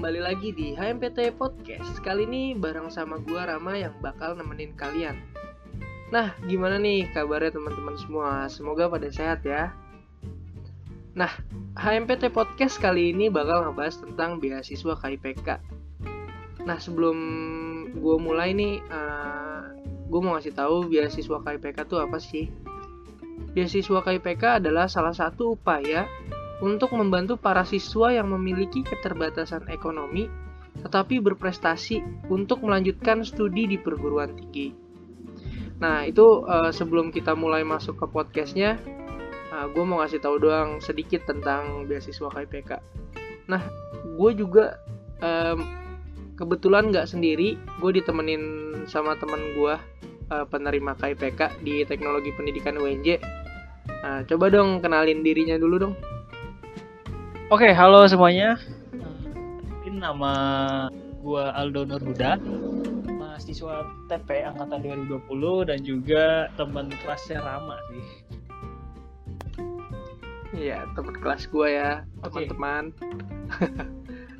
kembali lagi di HMPT Podcast. Kali ini bareng sama gua Rama yang bakal nemenin kalian. Nah, gimana nih kabarnya teman-teman semua? Semoga pada sehat ya. Nah, HMPT Podcast kali ini bakal ngebahas tentang beasiswa KIPK. Nah, sebelum gue mulai nih, uh, gue mau ngasih tahu beasiswa KIPK itu apa sih? Beasiswa KIPK adalah salah satu upaya untuk membantu para siswa yang memiliki keterbatasan ekonomi tetapi berprestasi untuk melanjutkan studi di perguruan tinggi. Nah, itu uh, sebelum kita mulai masuk ke podcastnya, uh, gue mau ngasih tahu doang sedikit tentang beasiswa KIPK. Nah, gue juga um, kebetulan nggak sendiri, gue ditemenin sama teman gue uh, penerima KIPK di Teknologi Pendidikan UNJ. Nah, coba dong kenalin dirinya dulu dong. Oke, halo semuanya. Ini nama gua Aldo Nurhuda, mahasiswa TP angkatan 2020 dan juga teman kelasnya Rama sih. Iya, teman kelas gua ya, teman-teman.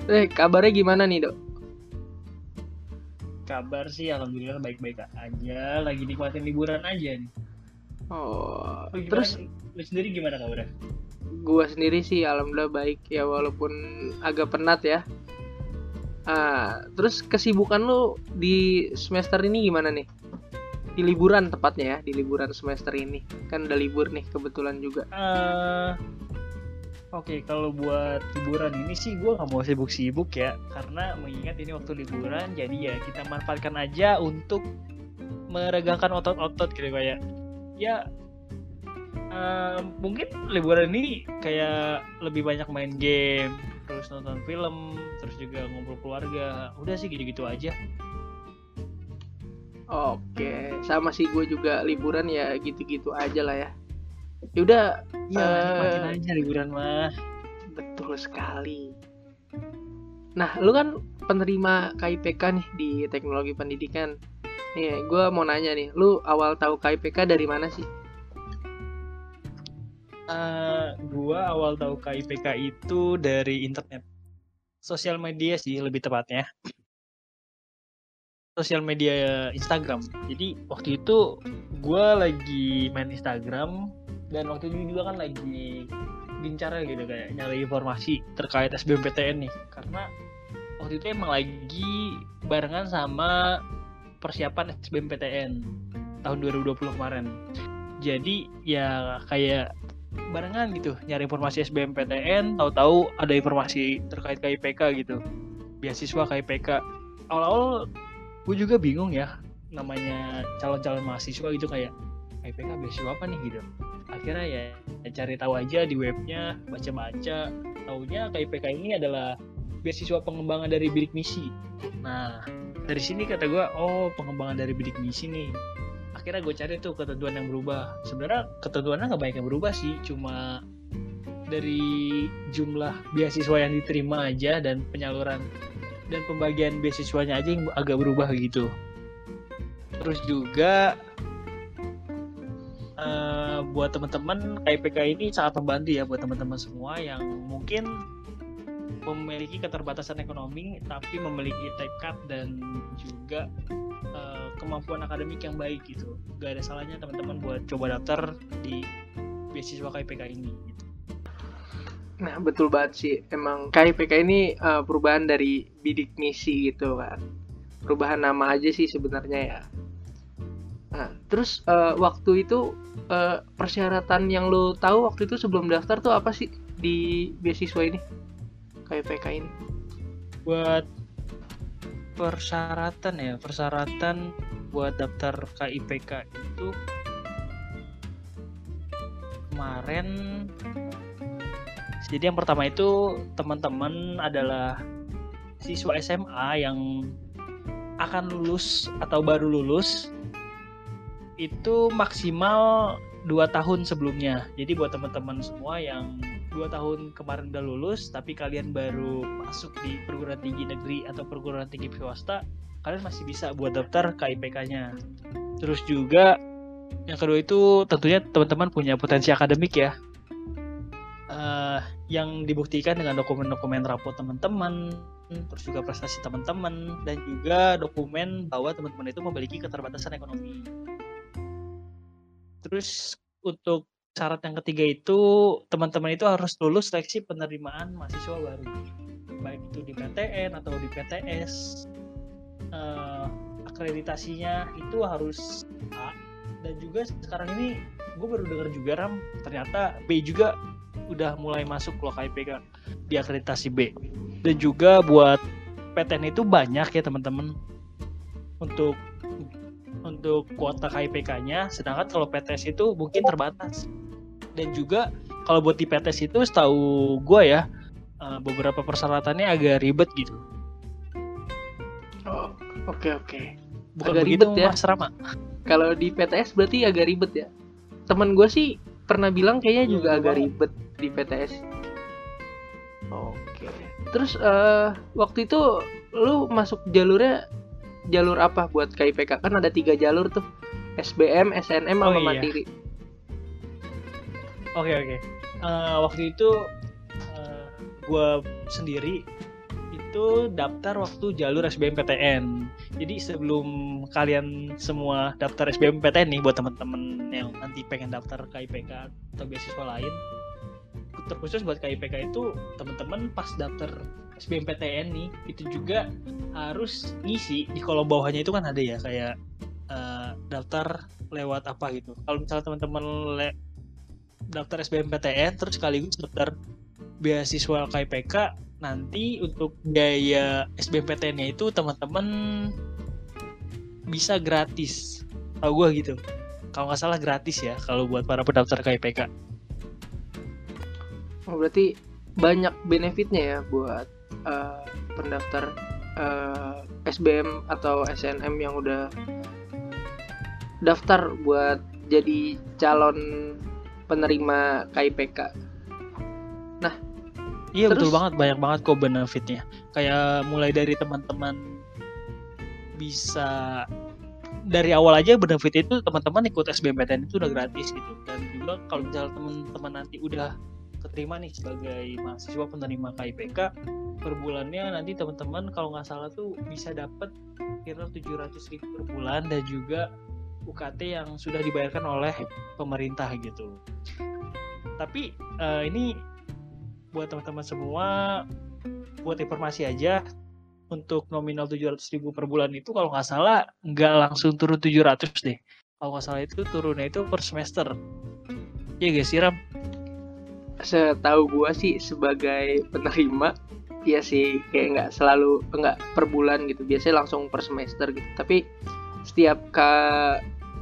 Okay. eh, kabarnya gimana nih, Dok? Kabar sih alhamdulillah baik-baik aja, lagi nikmatin liburan aja nih. Oh, terus lu sendiri gimana kabarnya? Gua sendiri sih alhamdulillah baik ya walaupun agak penat ya. Ah terus kesibukan lu di semester ini gimana nih? Di liburan tepatnya ya di liburan semester ini. Kan udah libur nih kebetulan juga. Uh, oke okay, kalau buat liburan ini sih gue nggak mau sibuk-sibuk ya karena mengingat ini waktu liburan jadi ya kita manfaatkan aja untuk meregangkan otot-otot gitu kayak ya uh, mungkin liburan ini kayak lebih banyak main game terus nonton film terus juga ngobrol keluarga udah sih gitu-gitu aja Oke, sama sih gue juga liburan ya gitu-gitu aja lah ya. Yaudah, ya, uh, aja liburan mah. Betul sekali. Nah, lu kan penerima KIPK nih di teknologi pendidikan. Nih, gue mau nanya nih, lu awal tahu KIPK dari mana sih? Uh, gua awal tahu KIPK itu dari internet. Sosial media sih lebih tepatnya. Sosial media Instagram. Jadi waktu itu gua lagi main Instagram dan waktu itu juga kan lagi gencar gitu kayak nyari informasi terkait SBMPTN nih. Karena waktu itu emang lagi barengan sama persiapan SBMPTN tahun 2020 kemarin. Jadi ya kayak barengan gitu nyari informasi SBMPTN tahu-tahu ada informasi terkait KIPK gitu. Beasiswa KIPK awal-awal gue juga bingung ya namanya calon-calon mahasiswa gitu kayak KIPK beasiswa apa nih gitu. Akhirnya ya, ya cari tahu aja di webnya baca-baca. Taunya KIPK ini adalah beasiswa pengembangan dari bidik misi. Nah dari sini kata gue oh pengembangan dari bidik misi nih akhirnya gue cari tuh ketentuan yang berubah. Sebenarnya ketentuannya nggak banyak yang berubah sih cuma dari jumlah beasiswa yang diterima aja dan penyaluran dan pembagian beasiswanya aja yang agak berubah gitu. Terus juga uh, buat teman-teman KIPK ini sangat membantu ya buat teman-teman semua yang mungkin memiliki keterbatasan ekonomi tapi memiliki tekad dan juga uh, kemampuan akademik yang baik gitu gak ada salahnya teman-teman buat coba daftar di beasiswa KIPK ini gitu. Nah betul banget sih emang KIPK ini uh, perubahan dari bidik misi gitu kan perubahan nama aja sih sebenarnya ya. Nah terus uh, waktu itu uh, persyaratan yang lo tahu waktu itu sebelum daftar tuh apa sih di beasiswa ini? KIPK ini? Buat persyaratan ya, persyaratan buat daftar KIPK itu kemarin jadi yang pertama itu teman-teman adalah siswa SMA yang akan lulus atau baru lulus itu maksimal dua tahun sebelumnya. Jadi buat teman-teman semua yang dua tahun kemarin udah lulus tapi kalian baru masuk di perguruan tinggi negeri atau perguruan tinggi swasta kalian masih bisa buat daftar KIPK-nya terus juga yang kedua itu tentunya teman-teman punya potensi akademik ya. Uh, yang dibuktikan dengan dokumen-dokumen rapot teman-teman terus juga prestasi teman-teman dan juga dokumen bahwa teman-teman itu memiliki keterbatasan ekonomi. Terus untuk syarat yang ketiga itu teman-teman itu harus lulus seleksi penerimaan mahasiswa baru. Baik itu di PTN atau di PTS uh, akreditasinya itu harus A. Dan juga sekarang ini gue baru dengar juga ram ternyata B juga udah mulai masuk loh KIPK di akreditasi B. Dan juga buat PTN itu banyak ya teman-teman untuk untuk kuota KIPK-nya sedangkan kalau PTS itu mungkin terbatas dan juga kalau buat di PTS itu setahu gue ya eh, beberapa persyaratannya agak ribet gitu. Oh oke okay, oke. Okay. bukan agak begitu ribet ya. Mas Rama. Kalau di PTS berarti agak ribet ya? Teman gue sih pernah bilang kayaknya juga hmm, agak ribet di PTS oke. Terus uh, waktu itu lu masuk jalurnya jalur apa buat KIPK kan ada tiga jalur tuh. SBM SNM oh, sama iya. mandiri oke oke uh, waktu itu uh, eh, gue sendiri itu daftar waktu jalur SBMPTN. Jadi sebelum kalian semua daftar SBMPTN nih buat teman-teman yang nanti pengen daftar KIPK atau beasiswa lain, terkhusus buat KIPK itu teman-teman pas daftar SBMPTN nih itu juga harus ngisi di kolom bawahnya itu kan ada ya kayak uh, daftar lewat apa gitu. Kalau misalnya teman-teman daftar SBMPTN terus sekaligus daftar beasiswa KIPK nanti untuk biaya SBMPTN-nya itu teman-teman bisa gratis. Tahu gue gitu. Kalau nggak salah gratis ya kalau buat para pendaftar KIPK. Oh, berarti banyak benefitnya ya buat uh, pendaftar uh, eh, SBM atau SNM yang udah daftar buat jadi calon penerima KIPK. Nah, Iya Terus, betul banget banyak banget kok benefitnya. Kayak mulai dari teman-teman bisa dari awal aja benefit itu teman-teman ikut SBMPTN itu udah gratis gitu dan juga kalau misalnya teman-teman nanti udah keterima nih sebagai mahasiswa penerima KIPK per bulannya nanti teman-teman kalau nggak salah tuh bisa dapat kira 700 ribu per bulan dan juga UKT yang sudah dibayarkan oleh pemerintah gitu. Tapi uh, ini buat teman-teman semua buat informasi aja untuk nominal 700 ribu per bulan itu kalau nggak salah nggak langsung turun 700 deh. Kalau nggak salah itu turunnya itu per semester. Iya guys siram setahu gua sih sebagai penerima ya sih kayak nggak selalu nggak per bulan gitu. Biasanya langsung per semester gitu. Tapi setiap ke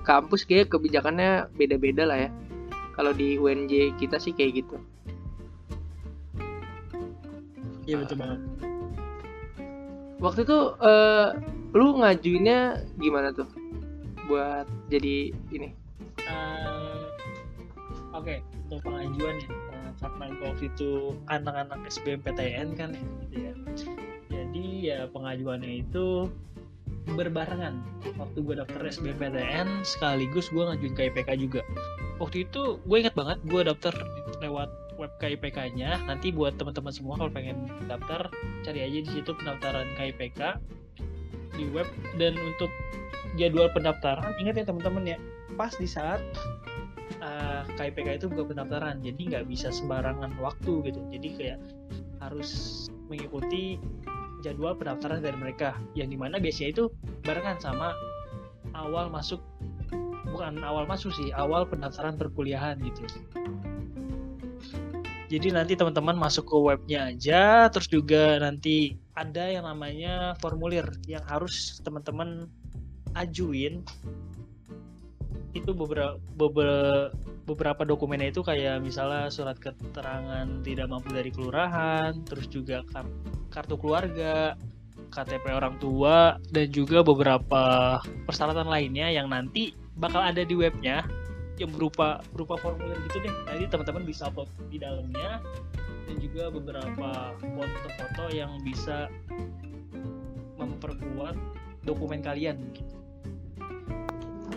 kampus kayak kebijakannya beda-beda lah ya kalau di UNJ kita sih kayak gitu Iya betul banget. Waktu itu uh, lu ngajuinnya gimana tuh buat jadi ini? Uh, Oke, okay. untuk pengajuan ya uh, karena waktu itu anak-anak SBMPTN kan ya, gitu ya. Jadi ya pengajuannya itu berbarengan. Waktu gue daftar SBMPTN sekaligus gue ngajuin KIPK juga. Waktu itu gue ingat banget gue daftar lewat web KIPK-nya. Nanti buat teman-teman semua kalau pengen daftar, cari aja di situ pendaftaran KIPK di web. Dan untuk jadwal pendaftaran ingat ya teman-teman ya pas di saat uh, eh, KIPK itu buka pendaftaran jadi nggak bisa sembarangan waktu gitu. Jadi kayak harus mengikuti jadwal pendaftaran dari mereka yang di mana biasanya itu barengan sama awal masuk bukan awal masuk sih awal pendaftaran perkuliahan gitu jadi nanti teman-teman masuk ke webnya aja, terus juga nanti ada yang namanya formulir yang harus teman-teman ajuin. Itu beberapa, beberapa beberapa dokumennya itu kayak misalnya surat keterangan tidak mampu dari kelurahan, terus juga kartu keluarga, KTP orang tua, dan juga beberapa persyaratan lainnya yang nanti bakal ada di webnya yang berupa berupa formulir gitu deh. Nanti teman-teman bisa upload di dalamnya dan juga beberapa foto-foto yang bisa memperkuat dokumen kalian gitu.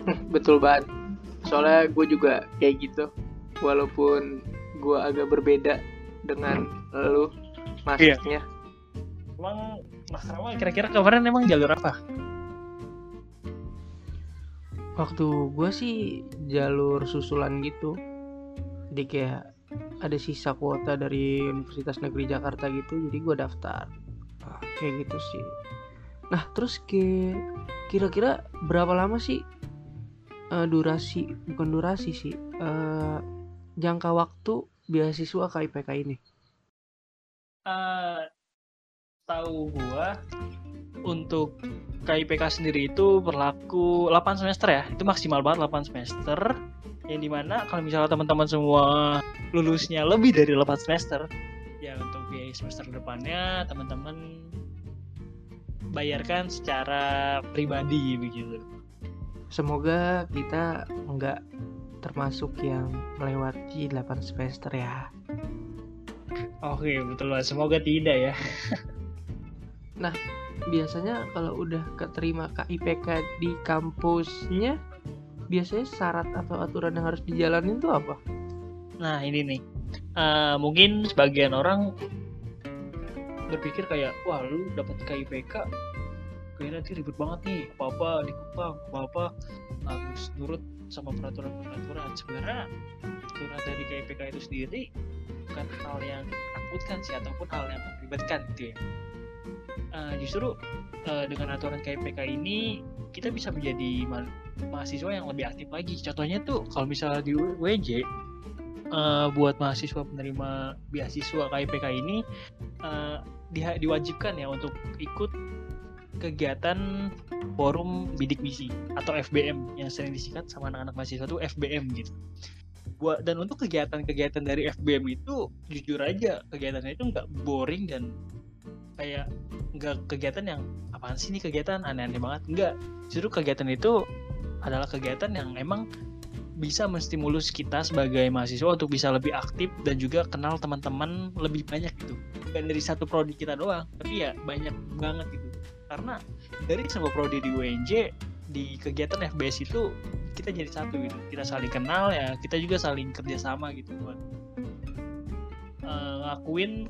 Betul banget soalnya gue juga kayak gitu walaupun gue agak berbeda dengan lu masuknya. Emang Mas Rama kira-kira kemarin emang jalur apa? Waktu gue sih jalur susulan gitu. Jadi kayak ada sisa kuota dari Universitas Negeri Jakarta gitu, jadi gue daftar. Nah, kayak gitu sih. Nah, terus ke kira-kira berapa lama sih uh, durasi bukan durasi sih uh, jangka waktu beasiswa KIPK ini? Uh, tahu gua untuk KIPK sendiri itu berlaku 8 semester ya. Itu maksimal banget 8 semester. Yang di mana kalau misalnya teman-teman semua lulusnya lebih dari 8 semester ya untuk biaya semester depannya teman-teman bayarkan secara pribadi begitu semoga kita nggak termasuk yang melewati 8 semester ya. Oke betul lah semoga tidak ya. Nah biasanya kalau udah keterima KIPK di kampusnya biasanya syarat atau aturan yang harus dijalanin tuh apa? Nah ini nih. Uh, mungkin sebagian orang berpikir kayak wah lu dapat KIPK nanti ribet banget nih. Apa apa dikepang apa apa harus nurut sama peraturan peraturan sebenarnya aturan dari KIPK itu sendiri bukan hal yang menakutkan sih ataupun hal yang melibatkan gitu ya. Uh, justru uh, dengan aturan KIPK ini kita bisa menjadi ma mahasiswa yang lebih aktif lagi. Contohnya tuh kalau misalnya di WJ uh, buat mahasiswa penerima beasiswa KIPK ini uh, di diwajibkan ya untuk ikut kegiatan forum bidik misi atau FBM yang sering disingkat sama anak-anak mahasiswa itu FBM gitu. Buat dan untuk kegiatan-kegiatan dari FBM itu jujur aja kegiatannya itu nggak boring dan kayak nggak kegiatan yang apaan sih ini kegiatan? Aneh-aneh banget. Nggak. Justru kegiatan itu adalah kegiatan yang emang bisa menstimulus kita sebagai mahasiswa untuk bisa lebih aktif dan juga kenal teman-teman lebih banyak gitu. Bukan dari satu prodi kita doang tapi ya banyak banget gitu karena dari semua prodi di UNJ di kegiatan FBS itu kita jadi satu gitu. Kita saling kenal ya kita juga saling kerjasama gitu buat uh, ngakuin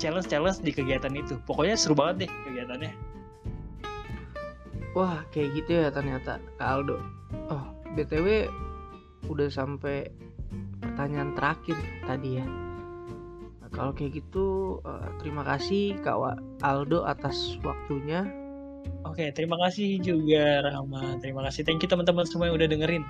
challenge challenge di kegiatan itu. Pokoknya seru banget deh kegiatannya. Wah kayak gitu ya ternyata Kak Aldo. Oh btw udah sampai pertanyaan terakhir tadi ya kalau kayak gitu uh, terima kasih Kak Aldo atas waktunya. Oke, terima kasih juga Rama. Terima kasih. Thank you teman-teman semua yang udah dengerin.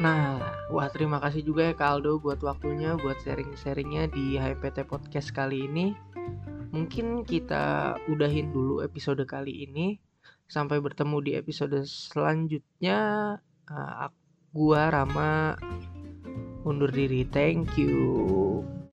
Nah, wah terima kasih juga ya Kak Aldo buat waktunya, buat sharing-sharingnya di HPT Podcast kali ini. Mungkin kita udahin dulu episode kali ini. Sampai bertemu di episode selanjutnya. Uh, gua Rama undur diri. Thank you.